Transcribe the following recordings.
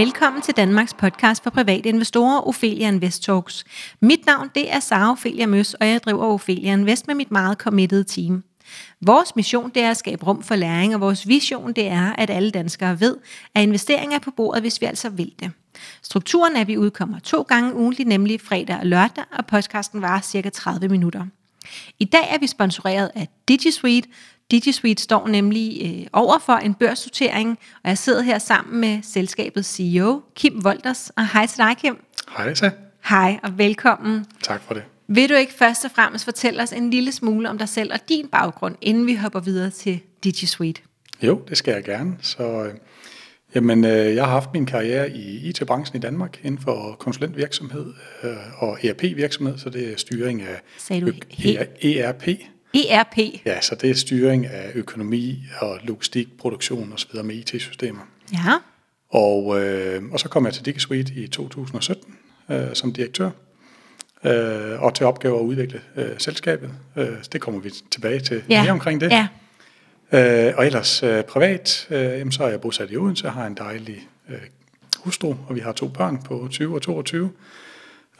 Velkommen til Danmarks podcast for private investorer, Ophelia Invest Talks. Mit navn det er Sara Ophelia Møs, og jeg driver Ophelia Invest med mit meget committed team. Vores mission det er at skabe rum for læring, og vores vision det er, at alle danskere ved, at investeringer er på bordet, hvis vi altså vil det. Strukturen er, at vi udkommer to gange ugentligt, nemlig fredag og lørdag, og podcasten varer cirka 30 minutter. I dag er vi sponsoreret af DigiSuite. DigiSuite står nemlig øh, over for en børsnotering, og jeg sidder her sammen med selskabets CEO, Kim Wolters. Og hej til dig, Kim. Hej, så. Hej og velkommen. Tak for det. Vil du ikke først og fremmest fortælle os en lille smule om dig selv og din baggrund, inden vi hopper videre til DigiSuite? Jo, det skal jeg gerne. Så, øh, jamen, øh, jeg har haft min karriere i IT-branchen i Danmark inden for konsulentvirksomhed øh, og ERP-virksomhed, så det er styring af Sagde du ERP. ERP? Ja, så det er styring af økonomi og logistik, produktion osv. med IT-systemer. Ja. Og, øh, og så kom jeg til DigiSuite i 2017 øh, som direktør øh, og til opgave at udvikle øh, selskabet. Øh, det kommer vi tilbage til Ja. mere omkring det. Ja. Øh, og ellers øh, privat, øh, jamen, så er jeg bosat i Odense, jeg har en dejlig øh, hustru, og vi har to børn på 20 og 22.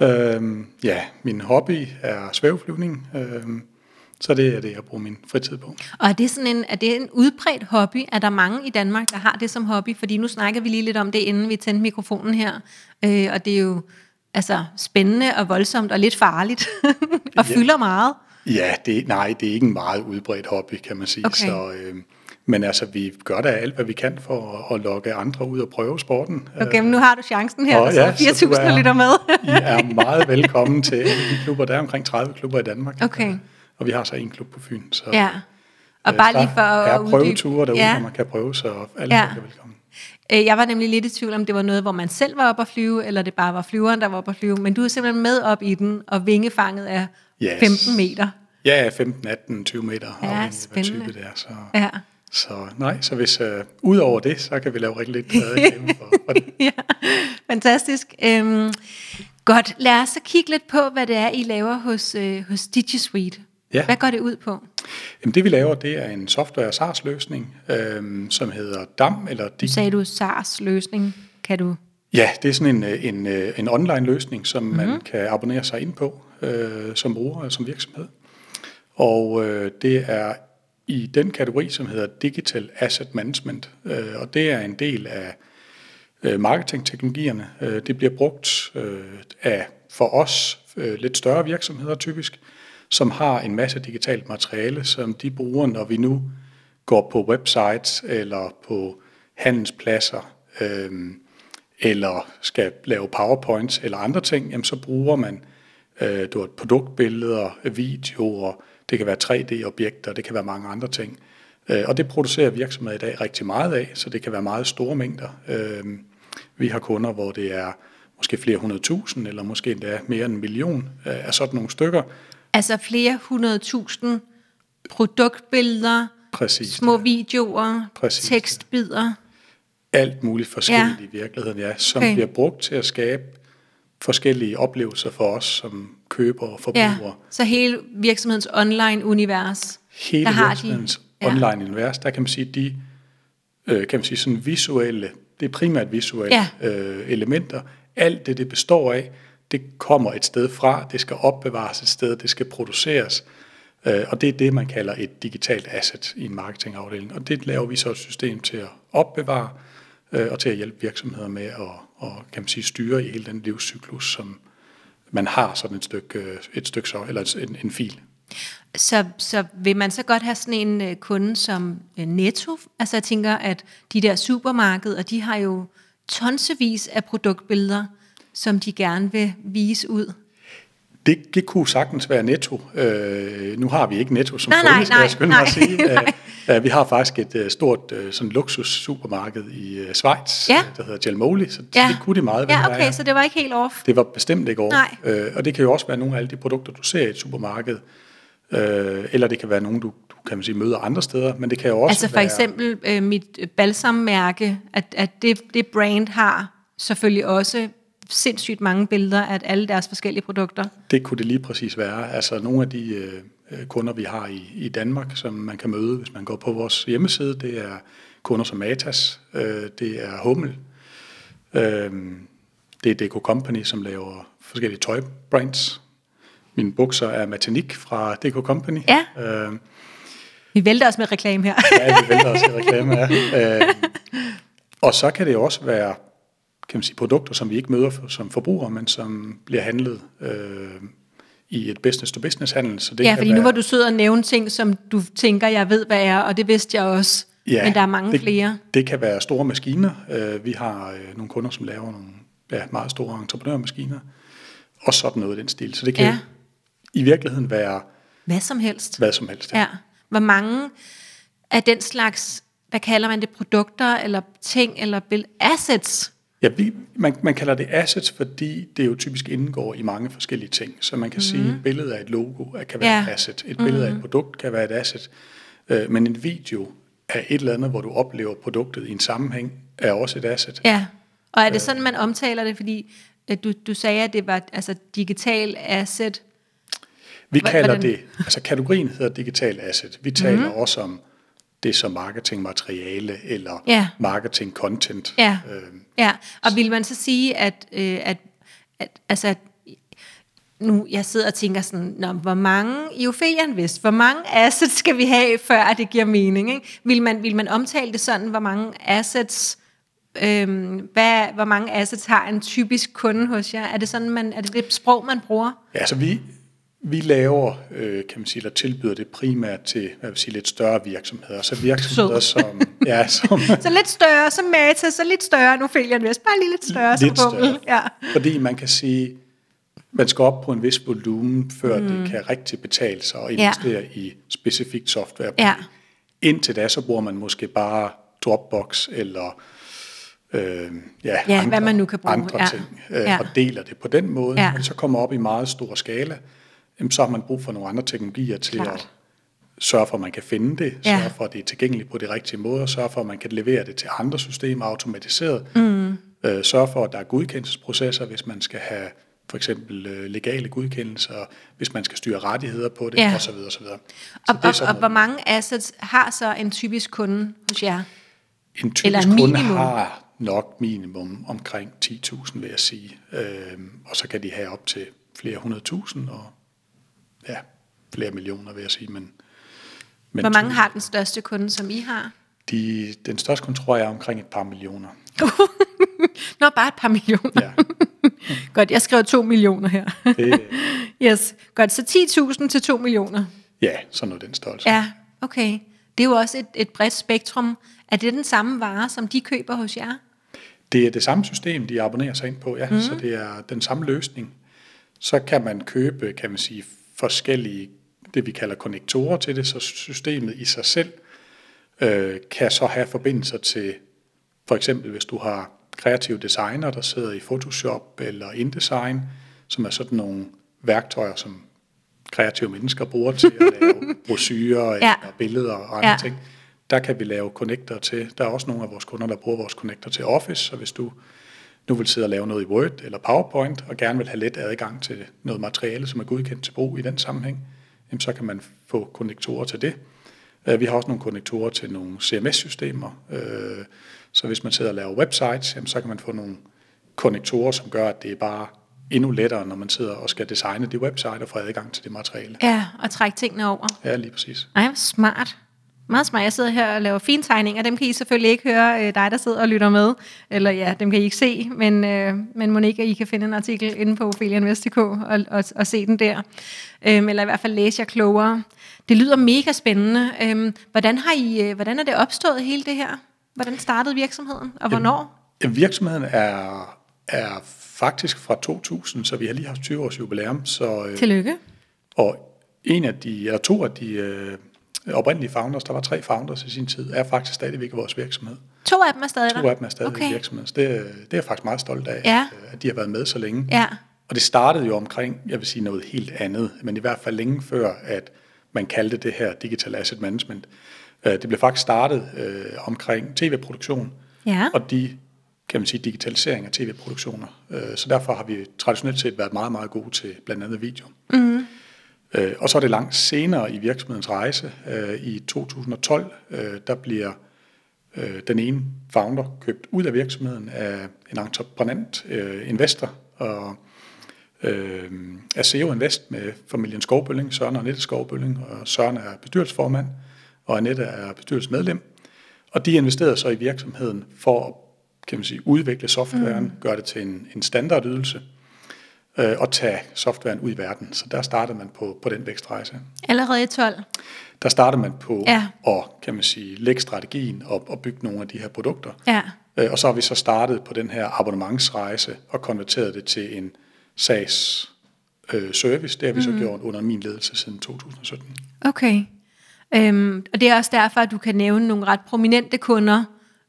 Øh, ja, min hobby er svæveflyvning, øh, så det er det, jeg bruger min fritid på. Og er det, sådan en, er det en udbredt hobby? Er der mange i Danmark, der har det som hobby? Fordi nu snakker vi lige lidt om det, inden vi tændte mikrofonen her. Øh, og det er jo altså, spændende og voldsomt og lidt farligt. og Ja. fylder meget. Ja, det, nej, det er ikke en meget udbredt hobby, kan man sige. Okay. Så, øh, men altså, vi gør da alt, hvad vi kan for at, at lokke andre ud og prøve sporten. Okay, men nu har du chancen her. og sidder ja, så du 4.000 er- lytter med. I er meget velkommen til de klubber. Der er omkring 30 klubber i Danmark. Okay. Og vi har så en klub på Fyn. Så, Ja. Og øh, bare der lige for at er uddybe- prøveture derude, Ja. hvor man kan prøve, så alle Ja. er velkommen. Øh, Jeg var nemlig lidt i tvivl om, det var noget, hvor man selv var oppe at flyve, eller det bare var flyveren, der var oppe at flyve. Men du er simpelthen med op i den, og vingefanget er Yes. 15 meter. Ja, 15, 18, 20 meter, Ja, afhængig af type det er. Så, Ja. så nej, så hvis øh, ud over det, så kan vi lave rigtig lidt reklame for, for det. ja, fantastisk. Øhm, godt, lad os så kigge lidt på, hvad det er, I laver hos, øh, hos DigiSuite. Ja. Hvad går det ud på? Jamen, det vi laver, det er en software SaaS løsning, øh, som hedder DAM, eller Dig- sagde du SaaS-løsning. Kan du... Ja, det er sådan en, øh, en, øh, en online løsning, som mm-hmm. Mhm. man kan abonnere sig ind på øh, som bruger og som virksomhed. Og øh, det er i den kategori, som hedder Digital Asset Management, øh, og det er en del af øh, marketingteknologierne. Øh, det bliver brugt øh, af for os øh, lidt større virksomheder typisk, som har en masse digitalt materiale, som de bruger, når vi nu går på websites eller på handelspladser, øh, eller skal lave powerpoints eller andre ting, jamen så bruger man øh, du har produktbilleder, videoer, det kan være 3D-objekter, det kan være mange andre ting. Øh, og det producerer virksomheder i dag rigtig meget af, så det kan være meget store mængder. Øh, vi har kunder, hvor det er måske flere hundrede tusind, eller måske endda mere end en million øh, af sådan nogle stykker. Altså flere hundredtusind produktbilleder, Præcis. små videoer, Præcis. tekstbidder. alt muligt forskelligt Ja. ja. i virkeligheden, ja, som Okay. bliver brugt til at skabe forskellige oplevelser for os som købere og Ja, forbrugere. så hele virksomhedens online-univers. Hele der har de- virksomhedens ja. ja. online univers, der kan man sige, de øh, kan man sige sådan visuelle, det er primært visuelle Ja. øh, elementer. Alt det, det består af, det kommer et sted fra, det skal opbevares et sted, det skal produceres. Øh, og det er det, man kalder et digitalt asset i en marketingafdeling. Og det laver vi så et system til at opbevare øh, og til at hjælpe virksomheder med at og, kan man sige, styre i hele den livscyklus, som man har sådan et stykke, øh, et stykke så, eller en, en fil. Så, så vil man så godt have sådan en kunde som Netto? Altså jeg tænker, at de der supermarkeder, de har jo tonsevis af produktbilleder, som de gerne vil vise ud. Det, det kunne sagtens være netto. Øh, nu har vi ikke netto som Nej, nej, kunde, skal nej, jeg skynde mig at nej, sige. nej. Øh, øh, vi har faktisk et øh, stort øh, sådan luksus supermarked i øh, Schweiz, Ja. der hedder Jelmoli, så Ja. det kunne det meget vel Ja, være. okay, så det var ikke helt off. Det var bestemt ikke over. Nej. Øh, og det kan jo også være nogle af alle de produkter, du ser i et supermarked, øh, eller det kan være nogle, du, du kan man sige, møder andre steder, men det kan jo også Altså for være... eksempel øh, mit balsammærke, at, at det, det brand har selvfølgelig også sindssygt mange billeder af alle deres forskellige produkter. Det kunne det lige præcis være. Altså nogle af de øh, øh, kunder, vi har i, i Danmark, som man kan møde, hvis man går på vores hjemmeside, det er kunder som Matas, øh, det er Hummel, Øhm, det er DK Company, som laver forskellige tøjbrands. Mine bukser er Matanik fra DK Company. Ja. Øhm, Vi vælter os med reklame her. ja, vi vælter også i reklame af. Øhm, og så kan det også være kan man sige, produkter, som vi ikke møder for, som forbrugere, men som bliver handlet øh, i et business-to-business handel. Så det ja, fordi være, nu var du sød og nævne ting, som du tænker, jeg ved, hvad er, og det vidste jeg også. Ja, Men der er mange det, flere. Det kan være store maskiner. Øh, vi har øh, nogle kunder, som laver nogle ja, meget store entreprenørmaskiner. Og sådan noget i den stil. Så det kan Ja. ja. i virkeligheden være Hvad som helst. hvad som helst. Ja. Hvor mange af den slags, hvad kalder man det, produkter, eller ting, eller assets? Ja, man, man kalder det assets, fordi det jo typisk indgår i mange forskellige ting. Så man kan mm. sige, at et billede af et logo kan være Ja. et asset. Et billede mm. af et produkt kan være et asset. Øh, men en video af et eller andet, hvor du oplever produktet i en sammenhæng, er også et asset. Ja. Og er det sådan, man omtaler det? Fordi øh, du, du sagde, at det var altså digital asset. Vi kalder hvordan- det, altså kategorien hedder digital asset. Vi taler mm. også om det som marketingmateriale eller Ja. marketing content. Ja. Øh, Ja, og vil man så sige, at, øh, at, at altså, at nu jeg sidder og tænker sådan, Nå, hvor mange i Ophelia Invest, hvor mange assets skal vi have, før det giver mening? Ikke? Vil, man, vil man omtale det sådan, hvor mange assets, øhm, hvad, hvor mange assets har en typisk kunde hos jer? Er det sådan, man, er det det sprog, man bruger? Ja, altså vi, vi laver, øh, kan man sige, eller tilbyder det primært til, hvad vil sige, lidt større virksomheder. Så virksomheder, Sød. som, ja, som Så lidt større som Mata, så lidt større end Ophelia Invest, bare lige lidt større lidt som større. Ja. Fordi man kan sige, man skal op på en vis volumen, før mm. det kan rigtig betale sig at investere ja. i specifikt software. Ja. Indtil da, så bruger man måske bare Dropbox eller øh, ja, Ja, andre, hvad man nu kan bruge. andre Ja. ting, øh, Ja. og deler det på den måde. Ja. Men så kommer op i meget stor skala, jamen, så har man brug for nogle andre teknologier til Klart. at sørge for, at man kan finde det, Ja. sørge for, at det er tilgængeligt på de rigtige måder, sørge for, at man kan levere det til andre systemer automatiseret, mm. øh, sørge for, at der er godkendelsesprocesser, hvis man skal have for eksempel øh, legale godkendelser, hvis man skal styre rettigheder på det, Ja. osv. osv. Så Og, det er og, sådan og noget. hvor mange assets har så en typisk kunde hos jer? En Eller typisk kunde minimum? har nok minimum omkring 10.000, vil jeg sige. Øhm, og så kan de have op til flere hundredtusind og ja, flere millioner, vil jeg sige. Men, men Hvor mange har den største kunde, som I har? De, den største kunde tror jeg er omkring et par millioner. Nå, bare et par millioner. Ja, Godt, jeg skrev 2 millioner her. det, yes, godt. Så 10.000 til 2 millioner. ja sådan noget den størrelse. Ja, okay. Det er jo også et, et bredt spektrum. Er det den samme vare, som de køber hos jer? Det er det samme system, de abonnerer sig ind på, ja. Mm. Så det er den samme løsning. Så kan man købe, kan man sige, forskellige, det vi kalder konnektorer til det, så systemet i sig selv øh, kan så have forbindelser til, for eksempel hvis du har kreative designer, der sidder i Photoshop eller InDesign, som er sådan nogle værktøjer, som kreative mennesker bruger til at lave brochurer Ja. eller billeder og andre ja. ting. Der kan vi lave connector til. Der er også nogle af vores kunder, der bruger vores connector til Office, så hvis du nu vil sidde og lave noget i Word eller PowerPoint, og gerne vil have let adgang til noget materiale, som er godkendt til brug i den sammenhæng, jamen så kan man få konnektorer til det. Øh, Vi har også nogle konnektorer til nogle CMS-systemer, øh, så hvis man sidder og laver websites, jamen så kan man få nogle konnektorer, som gør, at det er bare endnu lettere, når man sidder og skal designe de website og få adgang til det materiale. Ja, og trække tingene over. Ja, lige præcis. Ej, smart. Meget smart. Jeg sidder her og laver fine tegninger. Dem kan I selvfølgelig ikke høre, øh, dig der sidder og lytter med. Eller ja, dem kan I ikke se. Men, øh, men Monika, I kan finde en artikel inde på ophelianvest.dk og, og, og se den der. Øhm, eller i hvert fald læse jer klogere. Det lyder mega spændende. Øhm, hvordan, har I, øh, hvordan er det opstået hele det her? Hvordan startede virksomheden? Og hvornår? Jamen, Virksomheden er, er faktisk fra 2000, så vi har lige haft 20 års jubilæum. Så, øh, Tillykke. og en af de, eller to af de øh, oprindelige founders, der var tre founders i sin tid, er faktisk stadigvæk i vores virksomhed. To af dem er stadig der? To af dem er stadig okay. i virksomheden. Så det, er- det er jeg faktisk meget stolt af, Ja. at, at de har været med så længe. Ja. Og det startede jo omkring, jeg vil sige noget helt andet, men i hvert fald længe før, at man kaldte det her Digital Asset Management. Øh, Det blev faktisk startet øh, omkring tv-produktion, Ja. og de, kan man sige, digitalisering af tv-produktioner. Øh, Så derfor har vi traditionelt set været meget, meget gode til blandt andet video. Mm. Og så er det langt senere i virksomhedens rejse, øh, i 2012, øh, der bliver øh, den ene founder købt ud af virksomheden af en entreprenant, øh, investor og øh, af SEO Invest med familien Skovbølling, Søren og Annette Skovbølling, og Søren er bestyrelsesformand, og Annette er bestyrelsesmedlem. Og de investerede så i virksomheden for at kan man sige, udvikle softwaren, mm. gøre det til en, en standardydelse, øh, og tage softwaren ud i verden. Så der startede man på, på den vækstrejse. Allerede i 12? Der startede man på Ja. at kan man sige, lægge strategien og, og bygge nogle af de her produkter. Ja. Øh, Og så har vi så startet på den her abonnementsrejse og konverteret det til en SaaS øh, service. Det har vi så gjort under min ledelse siden 2017. Okay. Øhm, og det er også derfor, at du kan nævne nogle ret prominente kunder,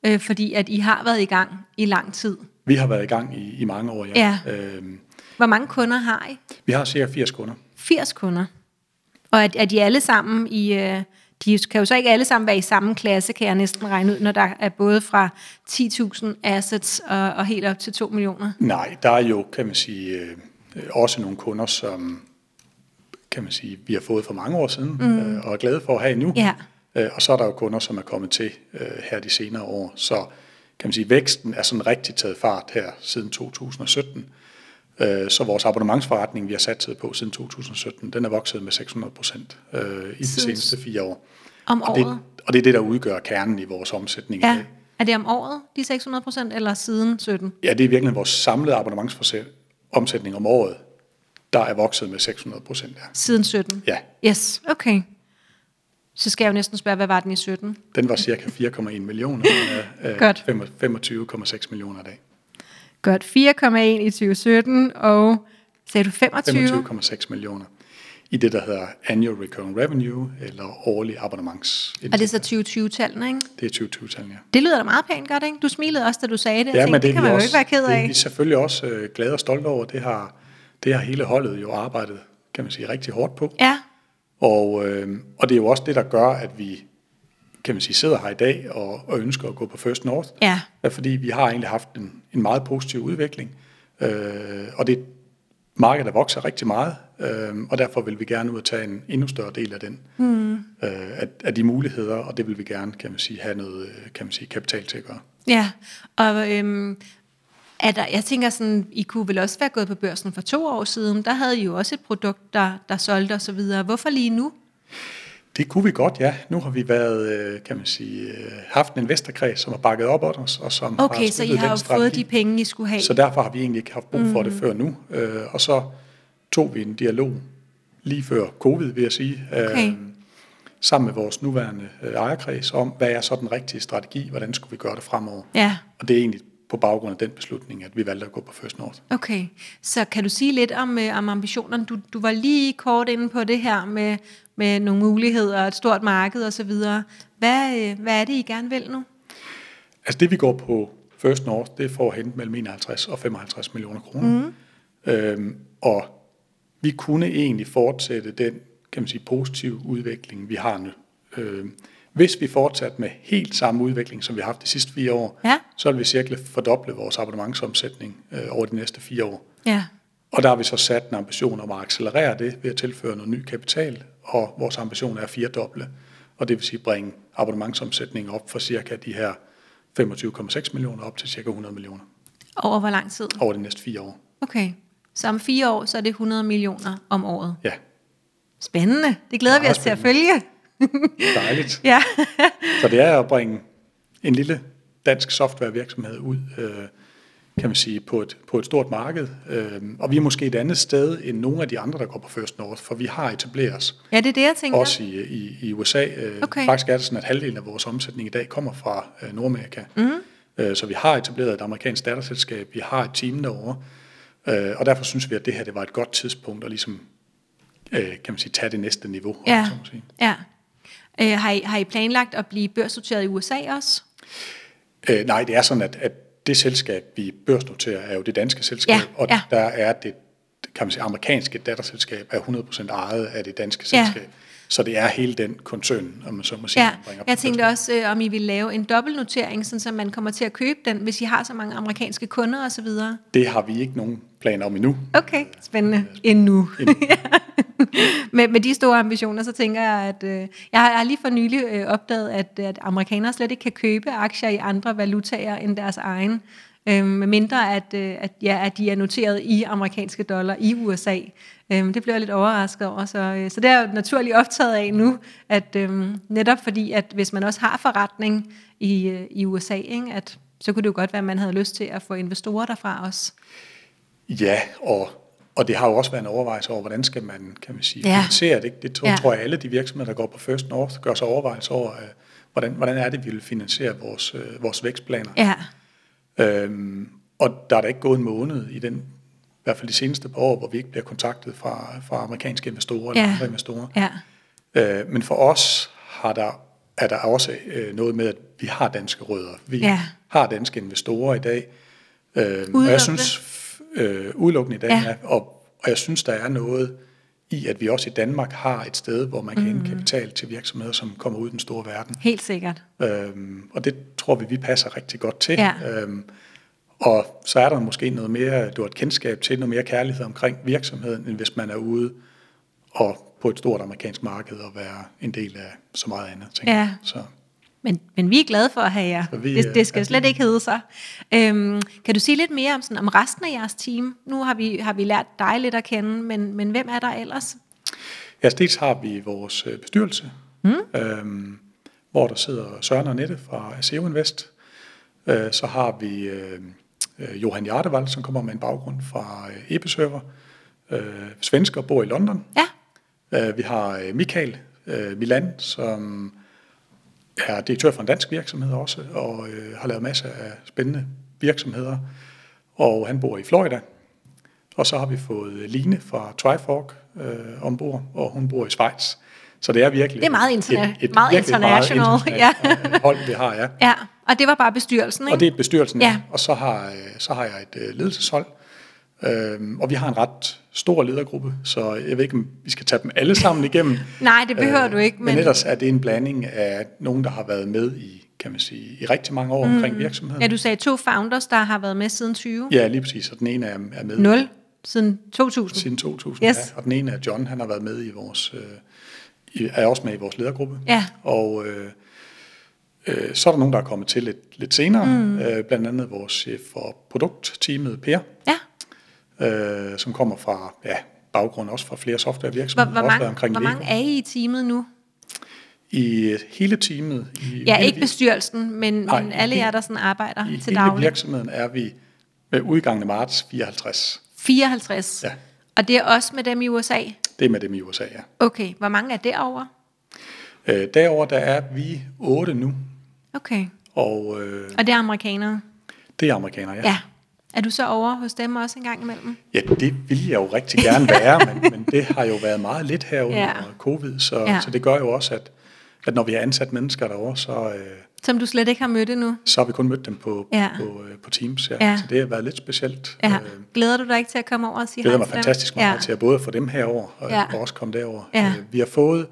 øh, fordi at I har været i gang i lang tid. Vi har været i gang i, i mange år, ja. Ja. Øhm, Hvor mange kunder har I? vi har cirka 80 kunder. 80 kunder. Og er, er de alle sammen i... Øh, de kan jo så ikke alle sammen være i samme klasse, kan jeg næsten regne ud, når der er både fra 10.000 assets og, og helt op til 2 millioner. Nej, der er jo, kan man sige, øh, også nogle kunder, som kan man sige, vi har fået for mange år siden, mm. øh, og er glade for at have nu. Ja. Øh, og så er der jo kunder, som er kommet til øh, her de senere år. Så kan man sige, væksten er sådan rigtig taget fart her siden 2017. Øh, så vores abonnementsforretning, vi har sat på siden 2017, den er vokset med 600 procent øh, i de seneste fire år. Om Og det, året? og det er det, der udgør kernen i vores omsætning i Ja. dag. Er det om året, de 600 procent, eller siden 17? Ja, det er virkelig vores samlede abonnementsomsætning om året, der er vokset med 600 procent. Ja. Siden 17? ja, Yes, okay. Så skal jeg jo næsten spørge, hvad var den i 17? den var cirka 4,1 millioner, øh, Godt. 25,6 millioner i dag. Godt, 4,1 i 2017, og sagde du 25? 25,6 millioner i det, der hedder Annual Recurring Revenue, eller årlig abonnements. Og det er så 2020-tallene, ikke? Det er 2020-tallene, ja. Det lyder da meget pænt godt, ikke? Du smilede også, da du sagde det. Jeg Ja, tænkte, men det, det kan man jo også, ikke være ked Det er af. vi selvfølgelig også øh, glade og stolte over. Det har, det har hele holdet jo arbejdet, kan man sige, rigtig hårdt på. Ja, Og, øh, og det er jo også det, der gør, at vi kan man sige, sidder her i dag og, og ønsker at gå på First North. ja, Ja, fordi vi har egentlig haft en, en meget positiv udvikling. Øh, og det er et marked, der vokser rigtig meget, øh, og derfor vil vi gerne ud og tage en endnu større del af den, mm. øh, af, af de muligheder, og det vil vi gerne, kan man sige, have noget øh, kan man sige, kapital til at gøre. ja. Og øhm, er der, jeg tænker sådan, I kunne vel også være gået på børsen for to år siden. Der havde I jo også et produkt, der, der solgte og så videre. Hvorfor lige nu? Det kunne vi godt, ja. Nu har vi været, øh, kan man sige, øh, haft en investorkreds, som har bakket op om os, og som Okay, har så I har jo strategi. fået de penge, I skulle have. Så derfor har vi egentlig ikke haft brug for mm. det før nu. Øh, og så tog vi en dialog lige før covid, vil jeg sige, Okay. sammen med vores nuværende ejerkreds om, hvad er så den rigtige strategi, hvordan skulle vi gøre det fremover. Ja, Og det er egentlig på baggrund af den beslutning, at vi valgte at gå på First North. okay. Så kan du sige lidt om, øh, om ambitionerne? Du, du var lige kort inde på det her med, med nogle muligheder, et stort marked og så videre. Hvad, øh, hvad er det, I gerne vil nu? Altså det, vi går på First North, det er for at hente mellem 51 og 55 millioner kroner. Mm. Øhm, og vi kunne egentlig fortsætte den, kan man sige, positive udvikling, vi har nu. Øhm, hvis vi fortsatte med helt samme udvikling, som vi har haft de sidste fire år, Ja. så vil vi cirka fordoble vores abonnementsomsætning øh, over de næste fire år. Ja, Og der har vi så sat en ambition om at accelerere det ved at tilføre noget ny kapital, og vores ambition er at firedoble, og det vil sige bringe abonnementsomsætningen op fra cirka de her 25,6 millioner op til cirka 100 millioner over hvor lang tid? over de næste fire år. Okay, så om fire år, så er det 100 millioner om året. Ja, Spændende. Det glæder vi Meget os til at følge. Dejligt. Ja. Så det er at bringe en lille dansk softwarevirksomhed ud, øh, kan man sige, på et, på et stort marked. Øh, og vi er måske et andet sted end nogle af de andre, der går på First North, for vi har etableret os ja, det er det, jeg tænker. også i, i, i USA. Øh, Okay. Faktisk er det sådan, at halvdelen af vores omsætning i dag kommer fra øh, Nordamerika. Mm. Øh, så vi har etableret et amerikansk datterselskab, vi har et team derovre, øh, og derfor synes vi, at det her det var et godt tidspunkt at ligesom, øh, kan man sige, tage det næste niveau. Ja, man så må sige. ja. Øh, har, I, har I planlagt at blive børsnoteret i USA også? Øh, nej, det er sådan, at, at det selskab, vi børsnoterer, er jo det danske selskab, Ja, og ja. der er det, kan man sige, amerikanske datterselskab er 100% ejet af det danske Ja. selskab. Så det er hele den koncern, om man så må sige. Ja, bringer jeg tænkte også, øh, om I vil lave en dobbeltnotering, sådan så man kommer til at købe den, hvis I har så mange amerikanske kunder osv. Det har vi ikke nogen planer om endnu. Okay, spændende. Endnu. med, med de store ambitioner, så tænker jeg, at øh, jeg, har, jeg har lige for nylig øh, opdaget, at, at amerikanere slet ikke kan købe aktier i andre valutaer end deres egen. Øh, mindre at, øh, at, ja, at de er noteret i amerikanske dollar i USA. Øh, det bliver jeg lidt overrasket over. Så, øh, så det er jeg jo naturligt optaget af nu, at øh, netop fordi, at hvis man også har forretning i, øh, i USA, ikke, at så kunne det jo godt være, at man havde lyst til at få investorer derfra også. Ja, og, og det har jo også været en overvejelse over, hvordan skal man, kan man sige, Ja. finansiere det. Det tror, Ja. tror jeg, alle de virksomheder, der går på First North, gør sig overvejelse over, øh, hvordan, hvordan er det, vi vil finansiere vores, øh, vores vækstplaner. Ja, Øhm, og der er der ikke gået en måned i den, i hvert fald de seneste par år, hvor vi ikke bliver kontaktet fra, fra amerikanske investorer eller Ja. andre investorer. ja, Øh, men for os har der, er der også øh, noget med, at vi har danske rødder. Vi Ja. har danske investorer i dag. Øh, og Udelukkende? jeg synes, øh, udelukkende i dag, Ja. ja. og, og jeg synes, der er noget i, at vi også i Danmark har et sted, hvor man kan Mm. hente kapital til virksomheder, som kommer ud i den store verden. helt sikkert. Øhm, og det tror vi, vi passer rigtig godt til. Ja. Øhm, og så er der måske noget mere, du har et kendskab til, noget mere kærlighed omkring virksomheden, end hvis man er ude og på et stort amerikansk marked og være en del af så meget andet. Tænker Ja. Så, Men, men vi er glade for at have jer. Så vi, det, det skal slet ikke hedde sig. Øhm, kan du sige lidt mere om, sådan, om resten af jeres team? Nu har vi, har vi lært dig lidt at kende, men, men hvem er der ellers? ja, dels har vi vores øh, bestyrelse, mm. øhm, hvor der sidder Søren og Nette fra ASEO Invest. Øh, så har vi øh, øh, Johan Jardevald, som kommer med en baggrund fra øh, Ebeserver. Øh, svensker bor i London. Ja, Øh, Vi har øh, Michael øh, Milan, som er direktør for en dansk virksomhed også, og øh, har lavet masser af spændende virksomheder. Og han bor i Florida. Og så har vi fået Line fra Trifork øh, ombord, og hun bor i Schweiz. Så det er virkelig Det er meget interna- meget virkelig international, meget internationalt, hold, vi har, ja. ja. Og det var bare bestyrelsen, ikke? Og det er bestyrelsen, Ja. ja. og så har, øh, så har jeg et øh, ledelseshold. Øhm, og vi har en ret stor ledergruppe, så jeg ved ikke, om vi skal tage dem alle sammen igennem. Nej, det behøver du ikke, Men, men- ellers er det en blanding af nogen, der har været med i, kan man sige, i rigtig mange år mm. omkring virksomheden. Ja, du sagde to founders, der har været med siden 20. Ja, lige præcis, og den ene er, er med 0 siden 2000. siden 2000, Yes. ja, og den ene er John, han har været med i vores, øh, i, er også med i vores ledergruppe. Ja. Og øh, øh, så er der nogen, der er kommet til lidt, lidt senere, mm. øh, blandt andet vores chef for produktteamet, Per, øh, som kommer fra ja, baggrund også fra flere hvor, softwarevirksomheder. hvor, også været mange, omkring hvor mange er I i teamet nu? I hele teamet. I Ja, hele ikke bestyrelsen, men, Nej, men alle i- jer, der sådan arbejder I til hele daglig. virksomheden er vi med udgangen af marts 54. 54. Ja. Og det er også med dem i USA? Det er med dem i USA, ja. Okay, hvor mange er derovre? Øh, derover der er vi otte nu, Okay, og øh, og det er amerikanere? det er amerikanere, ja. Ja. Er du så over hos dem også en gang imellem? Ja, det ville jeg jo rigtig gerne være, men, men det har jo været meget lidt her under Ja. covid, så, Ja. så det gør jo også, at, at når vi har ansat mennesker derovre, så, øh, Som du slet ikke har mødt endnu? så har vi kun mødt dem på, Ja. på, øh, på Teams. Ja. Ja. Så det har været lidt specielt. Ja. Øh, Glæder du dig ikke til at komme over og sige hej mig til dem? fantastisk meget ja. til at både få dem herover og, ja. og også komme derover. Ja. Øh, vi har fået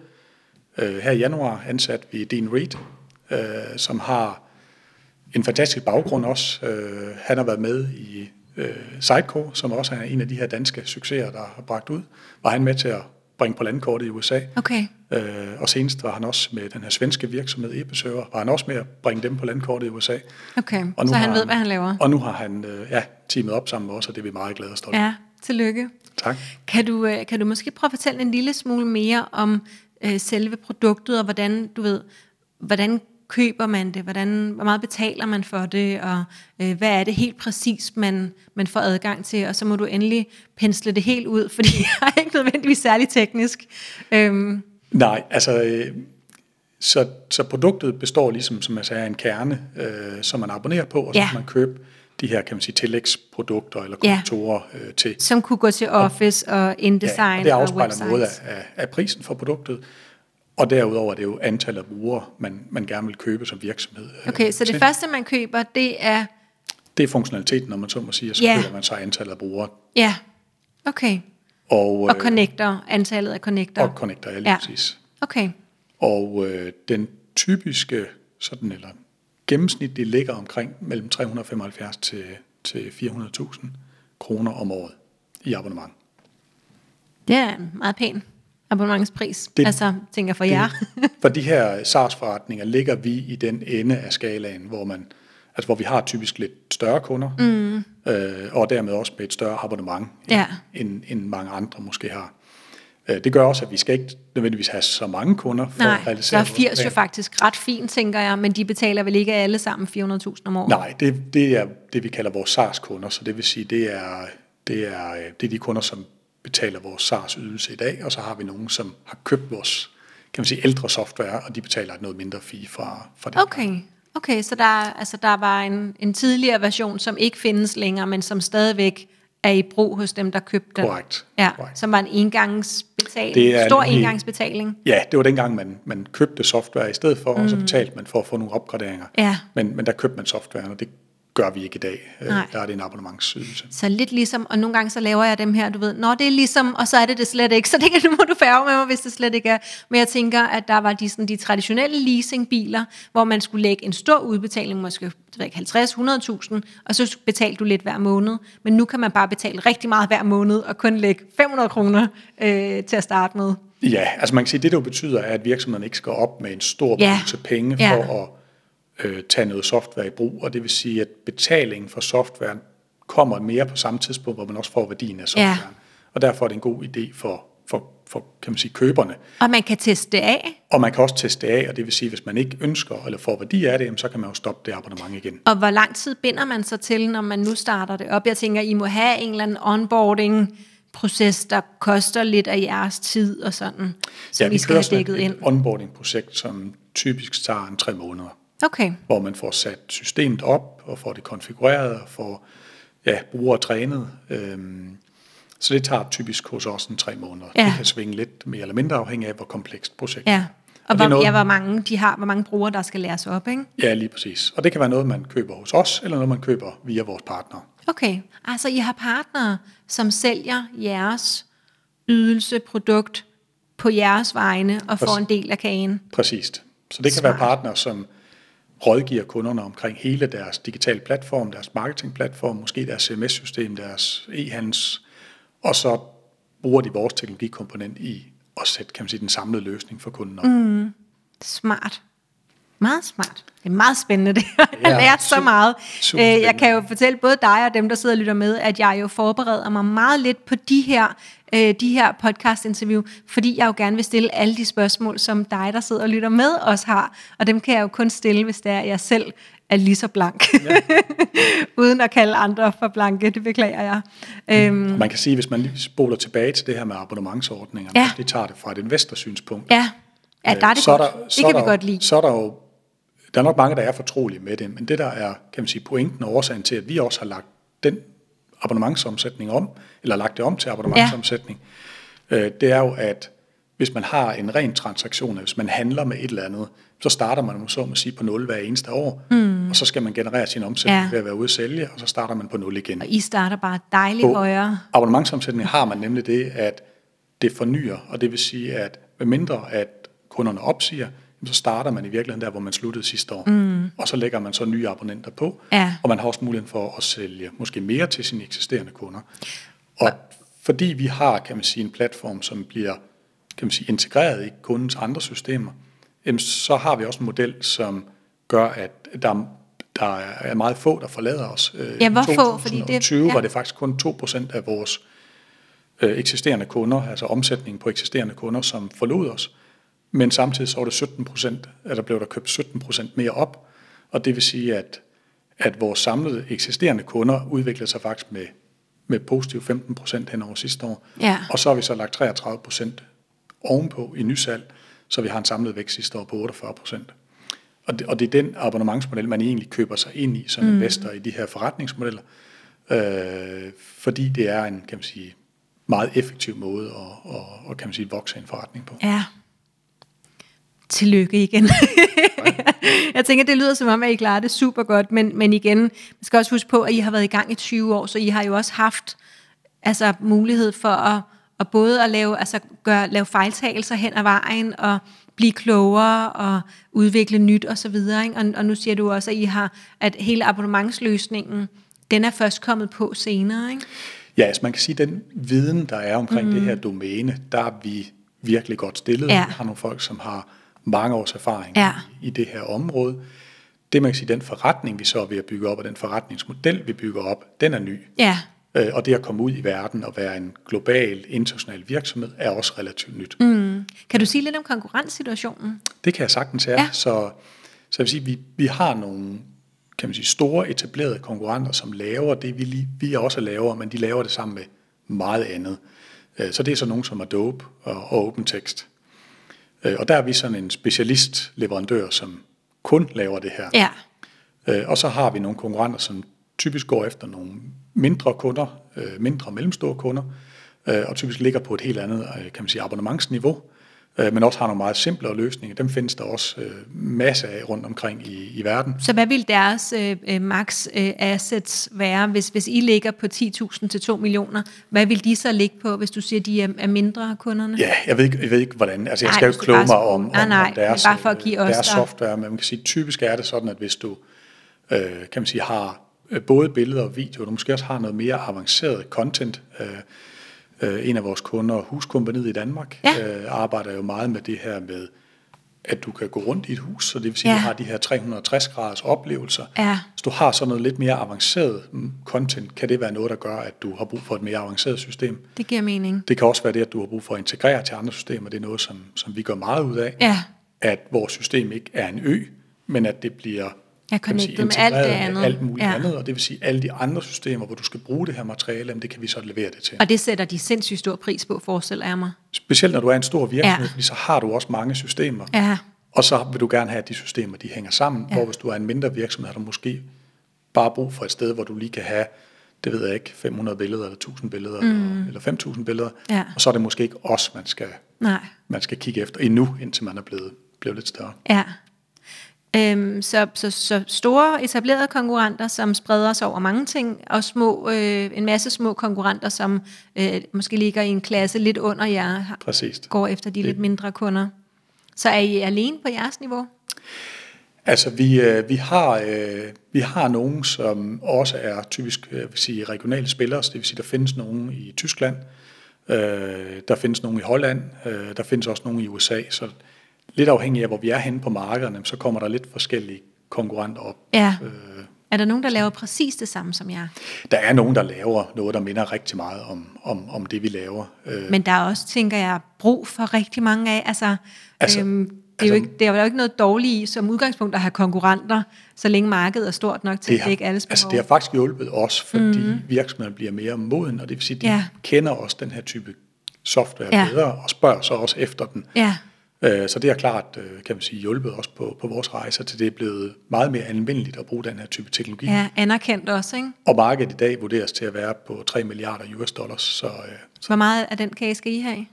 øh, her i januar ansat vi Dean Reed, øh, som har en fantastisk baggrund også. Øh, han har været med i øh, Sideco, som også er en af de her danske succeser, der har bragt ud. Var han med til at bringe på landkortet i USA. Okay, Øh, og senest var han også med den her svenske virksomhed Ebeserver, var han også med at bringe dem på landkortet i USA. okay. Og nu så han ved, hvad han laver? Og nu har han øh, ja, teamet op sammen med os, og det er vi meget glade og stolte. Ja, tillykke. Tak. Kan du, øh, kan du måske prøve at fortælle en lille smule mere om øh, selve produktet, og hvordan, du ved, hvordan køber man det, hvordan, hvor meget betaler man for det, og øh, hvad er det helt præcis, man, man får adgang til, og så må du endelig pensle det helt ud, fordi jeg er ikke nødvendigvis særlig teknisk. Øhm, Nej, altså, øh, så, så produktet består ligesom, som jeg sagde, af en kerne, øh, som man abonnerer på, og så Ja. kan man købe de her, kan man sige, tillægsprodukter eller Ja. kontorer øh, til. som kunne gå til Office og InDesign og det og afspejler websites. noget af, af, af prisen for produktet, og derudover er det jo antallet af brugere, man, man gerne vil købe som virksomhed. øh, Okay, så det til. første, man køber, det er... Det er funktionaliteten, når man så må sige, og så Ja. køber man så antallet af brugere. Ja, okay. Og, Og øh, connector, antallet af connector. og connector, ja, lige Ja. præcis. Okay, Og øh, den typiske, sådan, eller gennemsnitlige ligger omkring mellem 375 til, til 400.000 kroner om året i abonnement. det er meget pænt. Abonnementspris? Det, Det- altså, tænker for jer. For de her SaaS-forretninger ligger vi i den ende af skalaen, hvor man altså hvor vi har typisk lidt større kunder, mm. øh, og dermed også med et større abonnement, Ja. end, end mange andre måske har. Øh, det gør også, at vi skal ikke nødvendigvis have så mange kunder for Nej, at der realisere er vores 80 jo faktisk ret fint, tænker jeg, men de betaler vel ikke alle sammen 400.000 om året? Nej, det, det er det, vi kalder vores SaaS-kunder, så det vil sige, det er, det er, øh, det er de kunder, som betaler vores SaaS-ydelse i dag, og så har vi nogen, som har købt vores kan man sige, ældre software, og de betaler et noget mindre fee fra, fra det. Okay, okay så der, er- altså, der var en, en tidligere version, som ikke findes længere, men som stadigvæk er i brug hos dem, der købte den. Korrekt. Ja, Korrekt. som var en engangsbetaling, Det er stor en engangsbetaling. Ja, det var dengang, man, man købte software i stedet for, mm. og så betalte man for at få nogle opgraderinger. Ja. Men, men der købte man software, og det gør vi ikke i dag. Øh, Nej. Der er det en abonnementsydelse. Så lidt ligesom, og nogle gange så laver jeg dem her, du ved, når det er ligesom, og så er det det slet ikke, så det kan, nu må du færge med mig, hvis det slet ikke er. Men jeg tænker, at der var de, sådan, de traditionelle leasingbiler, hvor man skulle lægge en stor udbetaling, måske det ved jeg ikke, 50 100.000, og så betalte du lidt hver måned. Men nu kan man bare betale rigtig meget hver måned, og kun lægge 500 kroner øh, til at starte med. Ja, altså man kan sige, det der jo betyder, er, at virksomheden ikke skal op med en stor Ja. pose penge Ja. for at øh, tage noget software i brug, og det vil sige, at betalingen for software kommer mere på samme tidspunkt, hvor man også får værdien af softwaren. Og derfor er det en god idé for, for, for kan man sige, køberne. Og man kan teste det af, Og man kan også teste det af, og det vil sige, hvis man ikke ønsker eller får værdi af det, så kan man jo stoppe det abonnement igen. Og hvor lang tid binder man sig til, når man nu starter det op? Jeg tænker, I må have en eller anden onboarding-proces, der koster lidt af jeres tid og sådan, som ja, I skal have dækket et, ind. onboarding-projekt, som typisk tager en tre måneder, Okay, hvor man får sat systemet op og får det konfigureret og får ja, brugere trænet. Øhm, så det tager typisk hos os en tre måneder. Ja. Det kan svinge lidt mere eller mindre afhængig af, hvor komplekst projektet ja. er. Og er hvor, noget- ja, hvor mange de har, hvor mange brugere, der skal læres op, ikke? Ja, lige præcis. Og det kan være noget, man køber hos os, eller noget, man køber via vores partnere. Okay, altså I har partnere, som sælger jeres ydelse, produkt på jeres vegne og får Præcis. en del af kagen. Præcist. Så det kan Smart. være partnere, som rådgiver kunderne omkring hele deres digitale platform, deres marketingplatform, måske deres CMS-system, deres e-handels, og så bruger de vores teknologikomponent i at sætte kan man sige, den samlede løsning for kunden op. Mm. Smart. Meget smart. Det er meget spændende det her. Jeg Ja, lært så meget. super Øh, Jeg kan jo fortælle både dig og dem, der sidder og lytter med, at jeg jo forbereder mig meget lidt på de her, øh, de her podcast-interview, fordi jeg jo gerne vil stille alle de spørgsmål, som dig, der sidder og lytter med, også har. Og dem kan jeg jo kun stille, hvis det er, at jeg selv er lige så blank. Ja. Uden at kalde andre for blanke, det beklager jeg. Øhm, Og man kan sige, hvis man lige spoler tilbage til det her med abonnementsordninger, Ja. det tager det fra et investorsynspunkt, ja. ja, der er det så godt. der, det så kan der, vi godt lide. Så er der jo, der er nok mange, der er fortrolige med det, men det der er, kan man sige, pointen og årsagen til, at vi også har lagt den abonnementsomsætning om, eller lagt det om til abonnementsomsætning, ja. øh, det er jo, at hvis man har en ren transaktion, hvis man handler med et eller andet, så starter man så må sige på 0 hver eneste år, mm. og så skal man generere sin omsætning Ja. ved at være ude at sælge, og så starter man på 0 igen. Og I starter bare dejligt På højere. abonnementsomsætning har man nemlig det, at det fornyer, og det vil sige, at medmindre at kunderne opsiger, så starter man i virkeligheden der, hvor man sluttede sidste år. Mm. Og så lægger man så nye abonnenter på, Ja. og man har også muligheden for at sælge måske mere til sine eksisterende kunder. Og fordi vi har, kan man sige, en platform, som bliver kan man sige, integreret i kundens andre systemer, så har vi også en model, som gør, at der, der er meget få, der forlader os. Øh, Ja, hvor i få? Fordi det- 2020 ja. var det faktisk kun 2% af vores øh, eksisterende kunder, altså omsætningen på eksisterende kunder, som forlod os. Men samtidig så var det 17 procent, at der blev der købt 17 procent mere op. Og det vil sige, at, at vores samlede eksisterende kunder udviklede sig faktisk med, med positiv 15 procent hen over sidste år. Ja. Og så har vi så lagt 33 procent ovenpå i nysalg, så vi har en samlet vækst sidste år på 48 procent. Og det, og det er den abonnementsmodel, man egentlig køber sig ind i som mm. investor i de her forretningsmodeller, øh, fordi det er en, kan man sige, meget effektiv måde at, at, at kan man sige, vokse en forretning på. Ja. Tillykke igen. jeg tænker, det lyder som om, at I klarer det super godt, men, men igen, man skal også huske på, at I har været i gang i 20 år, så I har jo også haft altså, mulighed for at, at både at lave, altså, gøre, lave fejltagelser hen ad vejen, og blive klogere og udvikle nyt og så videre. Ikke? Og, og nu siger du også, at I har, at hele abonnementsløsningen, den er først kommet på senere, ikke? Ja, altså man kan sige, at den viden, der er omkring mm. det her domæne, der er vi virkelig godt stillet. Ja. Vi har nogle folk, som har mange års erfaring Ja. i, det her område. Det man kan sige, den forretning, vi så er ved at bygge op, og den forretningsmodel, vi bygger op, den er ny. Ja, Øh, Og det at komme ud i verden og være en global, international virksomhed, er også relativt nyt. Mm. kan du sige lidt om konkurrencesituationen? Det kan jeg sagtens have. Ja. Så, så jeg vil sige, vi, vi har nogle kan man sige, store etablerede konkurrenter, som laver det, vi, lige, vi også laver, men de laver det sammen med meget andet. Øh, Så det er så nogen som Adobe og OpenText. Øh, Og der er vi sådan en specialistleverandør, som kun laver det her. Ja, Øh, Og så har vi nogle konkurrenter, som typisk går efter nogle mindre kunder, øh, mindre og mellemstore kunder, og typisk ligger på et helt andet kan man sige, abonnementsniveau, men også har nogle meget simplere løsninger. Dem findes der også øh, masser af rundt omkring i, i verden. så hvad vil deres øh, øh, max øh, assets være, hvis, hvis I ligger på 10.000 til 2 millioner? Hvad vil de så ligge på, hvis du siger, de er, er mindre kunderne? Ja, jeg ved ikke, jeg ved ikke hvordan. Altså, jeg Nej, skal jo ikke kloge mig skulle- om, Nej, om, nej, om deres, bare for at give øh, os, deres der- software, men man kan sige, typisk er det sådan, at hvis du øh, kan man sige, har øh, både billeder og video, du måske også har noget mere avanceret content. Øh, øh, en af vores kunder, Huskompaniet i Danmark, Ja. øh, arbejder jo meget med det her med, at du kan gå rundt i et hus, så det vil sige, Ja. at du har de her 360 graders oplevelser. Ja. Hvis du har sådan noget lidt mere avanceret mm, content, kan det være noget, der gør, at du har brug for et mere avanceret system. Det giver mening. Det kan også være det, at du har brug for at integrere til andre systemer. Det er noget, som, som vi gør meget ud af. Ja. At vores system ikke er en ø, men at det bliver Ja, kan sige, med alt det andet. alt muligt Ja. andet. Og det vil sige, alle de andre systemer, hvor du skal bruge det her materiale, jamen, det kan vi så levere det til. Og det sætter de sindssygt stor pris på, forestiller jeg mig. Specielt når du er en stor virksomhed, Ja. fordi så har du også mange systemer. Ja, Og så vil du gerne have, at de systemer de hænger sammen. Ja. Hvor hvis du er en mindre virksomhed, har du måske bare brug for et sted, hvor du lige kan have, det ved jeg ikke, 500 billeder, eller 1000 billeder, mm. eller 5000 billeder. Ja. Og så er det måske ikke os, man skal, nej. man skal kigge efter endnu, indtil man er blevet, blevet lidt større. Ja. Øhm, så, så, så store etablerede konkurrenter, som spreder sig over mange ting, og små, øh, en masse små konkurrenter, som øh, måske ligger i en klasse lidt under jer, Præcis. går efter de lidt mindre kunder. Så er I alene på jeres niveau? Altså, vi, øh, vi, har, øh, vi har nogen, som også er typisk øh, vil sige, regionale spillere, så det vil sige, der findes nogen i Tyskland, øh, der findes nogen i Holland, øh, der findes også nogen i USA, så lidt afhængig af, hvor vi er henne på markederne, så kommer der lidt forskellige konkurrenter op. Ja. Øh, Er der nogen, der laver præcis det samme som jer? der er nogen, der laver noget, der minder rigtig meget om, om, om det, vi laver. Øh, Men der er også, tænker jeg, brug for rigtig mange af. Altså, Altså, øhm, det, er jo altså- ikke, det er jo ikke noget dårligt i som udgangspunkt at have konkurrenter, så længe markedet er stort nok til det at dække alles behov. altså, det har faktisk hjulpet os, fordi mm. virksomheden bliver mere moden, og det vil sige, at de Ja. kender også den her type software Ja. bedre, og spørger så også efter den. Ja, Så det har klart, øh, kan man sige, hjulpet os på, på vores rejser til det er blevet meget mere anvendeligt at bruge den her type teknologi. ja, anerkendt også, ikke? Og markedet i dag vurderes til at være på 3 milliarder US dollars, så øh, Hvor meget af den kage skal I have?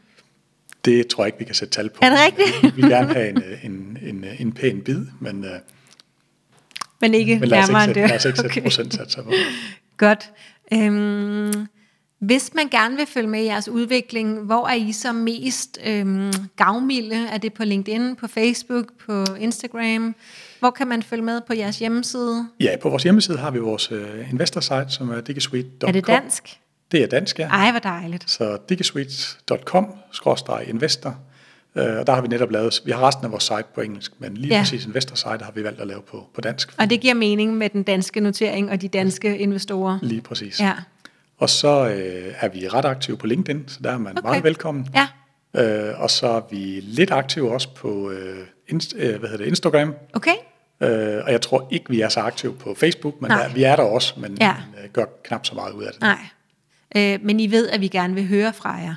det tror jeg ikke, vi kan sætte tal på. Er det rigtigt? Vi vil gerne have en, øh, en, en, en pæn bid, men, øh, Men ikke men lad, os ikke sætte, lad os ikke sætte procentsatser på. Godt. Øhm, hvis man gerne vil følge med i jeres udvikling, hvor er I så mest øhm, gavmilde? Er det på LinkedIn, på Facebook, på Instagram? Hvor kan man følge med på jeres hjemmeside? Ja, på vores hjemmeside har vi vores øh, investor site, som er digisuite.com. Er det dansk? Det er dansk, ja. Ej, hvor dejligt. Så digisuite.com-investor. Øh, Og der har vi netop lavet, vi har resten af vores site på engelsk, men lige Ja. præcis investor site har vi valgt at lave på, på dansk. Og det giver mening med den danske notering og de danske investorer. Lige præcis. Ja. Og så øh, er vi ret aktive på LinkedIn, så der er man Okay. meget velkommen. Ja, Øh, og så er vi lidt aktive også på øh, inst, øh, hvad hedder det, Instagram. okay. Øh, og jeg tror ikke, vi er så aktive på Facebook, men Nej. der, vi er der også, men, Ja. øh, gør knap så meget ud af det. Nej. Øh, men I ved, at vi gerne vil høre fra jer.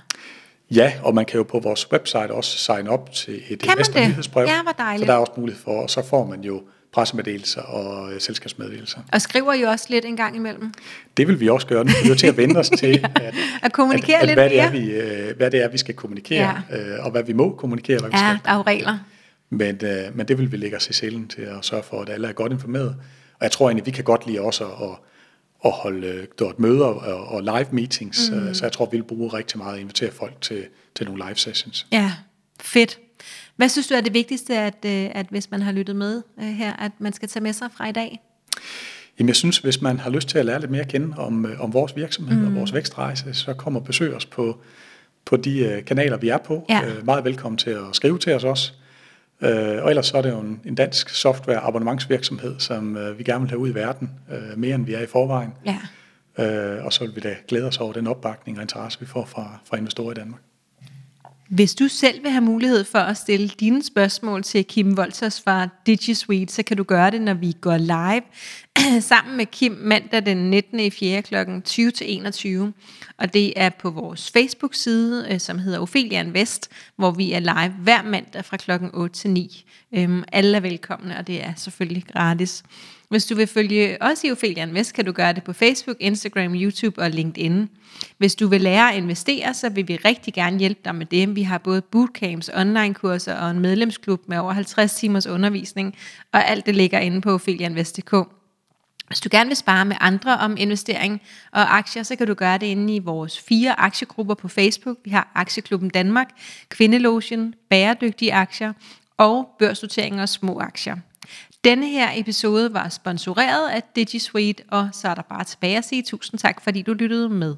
Ja, og man kan jo på vores website også sign op til et investornyhedsbrev. Ja, hvor dejligt. Så der er også mulighed for, og så får man jo pressemeddelelser og øh, selskabsmeddelelser. Og skriver I også lidt en gang imellem? Det vil vi også gøre. Nu er til at vende os til, at, At kommunikere at, at, lidt hvad, det er, vi, øh, hvad det er, vi skal kommunikere, ja. øh, og hvad vi må kommunikere, hvad vi Ja, skal. der er jo regler. Men, øh, men det vil vi lægge os i selen til at sørge for, at alle er godt informeret. Og jeg tror egentlig, vi kan godt lide også at, at holde øh, dort møder og, og live meetings. Mm. Så jeg tror, vi vil bruge rigtig meget at invitere folk til, til nogle live sessions. Ja, fedt. Hvad synes du er det vigtigste, at, øh, at hvis man har lyttet med øh, her, at man skal tage med sig fra i dag? Jamen jeg synes, hvis man har lyst til at lære lidt mere at kende om, øh, om vores virksomhed mm. og vores vækstrejse, så kom og besøg os på, på de kanaler, vi er på. Ja. Øh, meget velkommen til at skrive til os også. Øh, og ellers så er det jo en, en dansk software abonnementsvirksomhed, som øh, vi gerne vil have ud i verden, øh, mere end vi er i forvejen. Ja. Øh, og så vil vi da glæde os over den opbakning og interesse, vi får fra, fra investorer i Danmark. Hvis du selv vil have mulighed for at stille dine spørgsmål til Kim Wolters fra DigiSuite, så kan du gøre det, når vi går live sammen med Kim mandag den 19. i 4. kl. 20-21. Og det er på vores Facebook-side, øh, som hedder Ophelia Invest, hvor vi er live hver mandag fra kl. 8 til 9. Øhm, alle er velkomne, og det er selvfølgelig gratis. Hvis du vil følge os i Ophelia Invest, kan du gøre det på Facebook, Instagram, YouTube og LinkedIn. Hvis du vil lære at investere, så vil vi rigtig gerne hjælpe dig med det. Vi har både bootcamps, online-kurser og en medlemsklub med over 50 timers undervisning, og alt det ligger inde på ophelianvest.dk. Hvis du gerne vil spare med andre om investering og aktier, så kan du gøre det inde i vores fire aktiegrupper på Facebook. Vi har Aktieklubben Danmark, Kvindelogien, Bæredygtige Aktier og Børsnotering og Små Aktier. Denne her episode var sponsoreret af DigiSuite, og så er der bare tilbage at sige tusind tak, fordi du lyttede med.